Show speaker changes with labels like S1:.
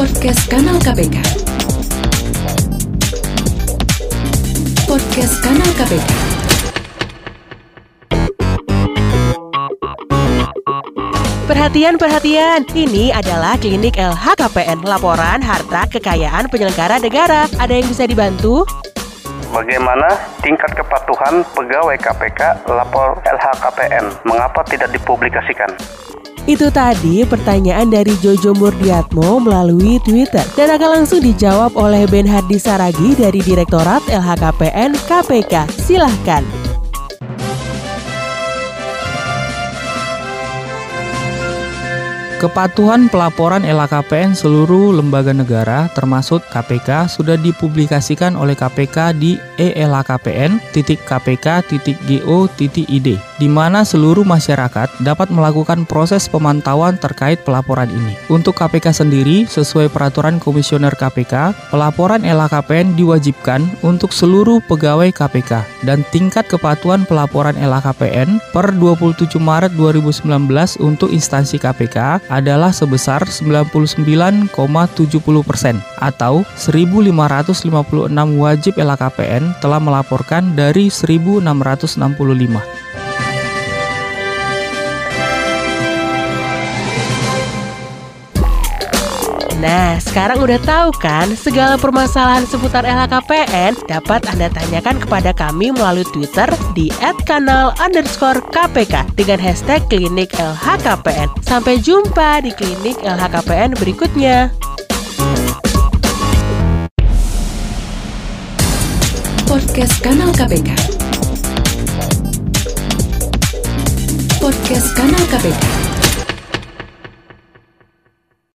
S1: Podcast Kanal KPK. Podcast Kanal KPK.
S2: Perhatian, perhatian. Ini adalah klinik LHKPN, laporan harta kekayaan penyelenggara negara. Ada yang bisa dibantu?
S3: Bagaimana tingkat kepatuhan pegawai KPK lapor LHKPN? Mengapa tidak dipublikasikan?
S2: Itu tadi pertanyaan dari Jojo Murdiatmo melalui Twitter dan akan langsung dijawab oleh Ben Hardi Saragi dari Direktorat LHKPN KPK. Silahkan.
S4: Kepatuhan pelaporan LHKPN seluruh lembaga negara termasuk KPK sudah dipublikasikan oleh KPK di elhkpn.kpk.go.id di mana seluruh masyarakat dapat melakukan proses pemantauan terkait pelaporan ini. Untuk KPK sendiri, sesuai peraturan Komisioner KPK, pelaporan LHKPN diwajibkan untuk seluruh pegawai KPK dan tingkat kepatuhan pelaporan LHKPN per 27 Maret 2019 untuk instansi KPK adalah sebesar 99,70 persen atau 1.556 wajib LHKPN telah melaporkan dari 1.665.
S2: Nah, sekarang udah tahu kan segala permasalahan seputar LHKPN dapat Anda tanyakan kepada kami melalui Twitter di @kanal underscore KPK dengan hashtag klinik LHKPN. Sampai jumpa di klinik LHKPN berikutnya.
S1: Podcast Kanal KPK. Podcast Kanal KPK.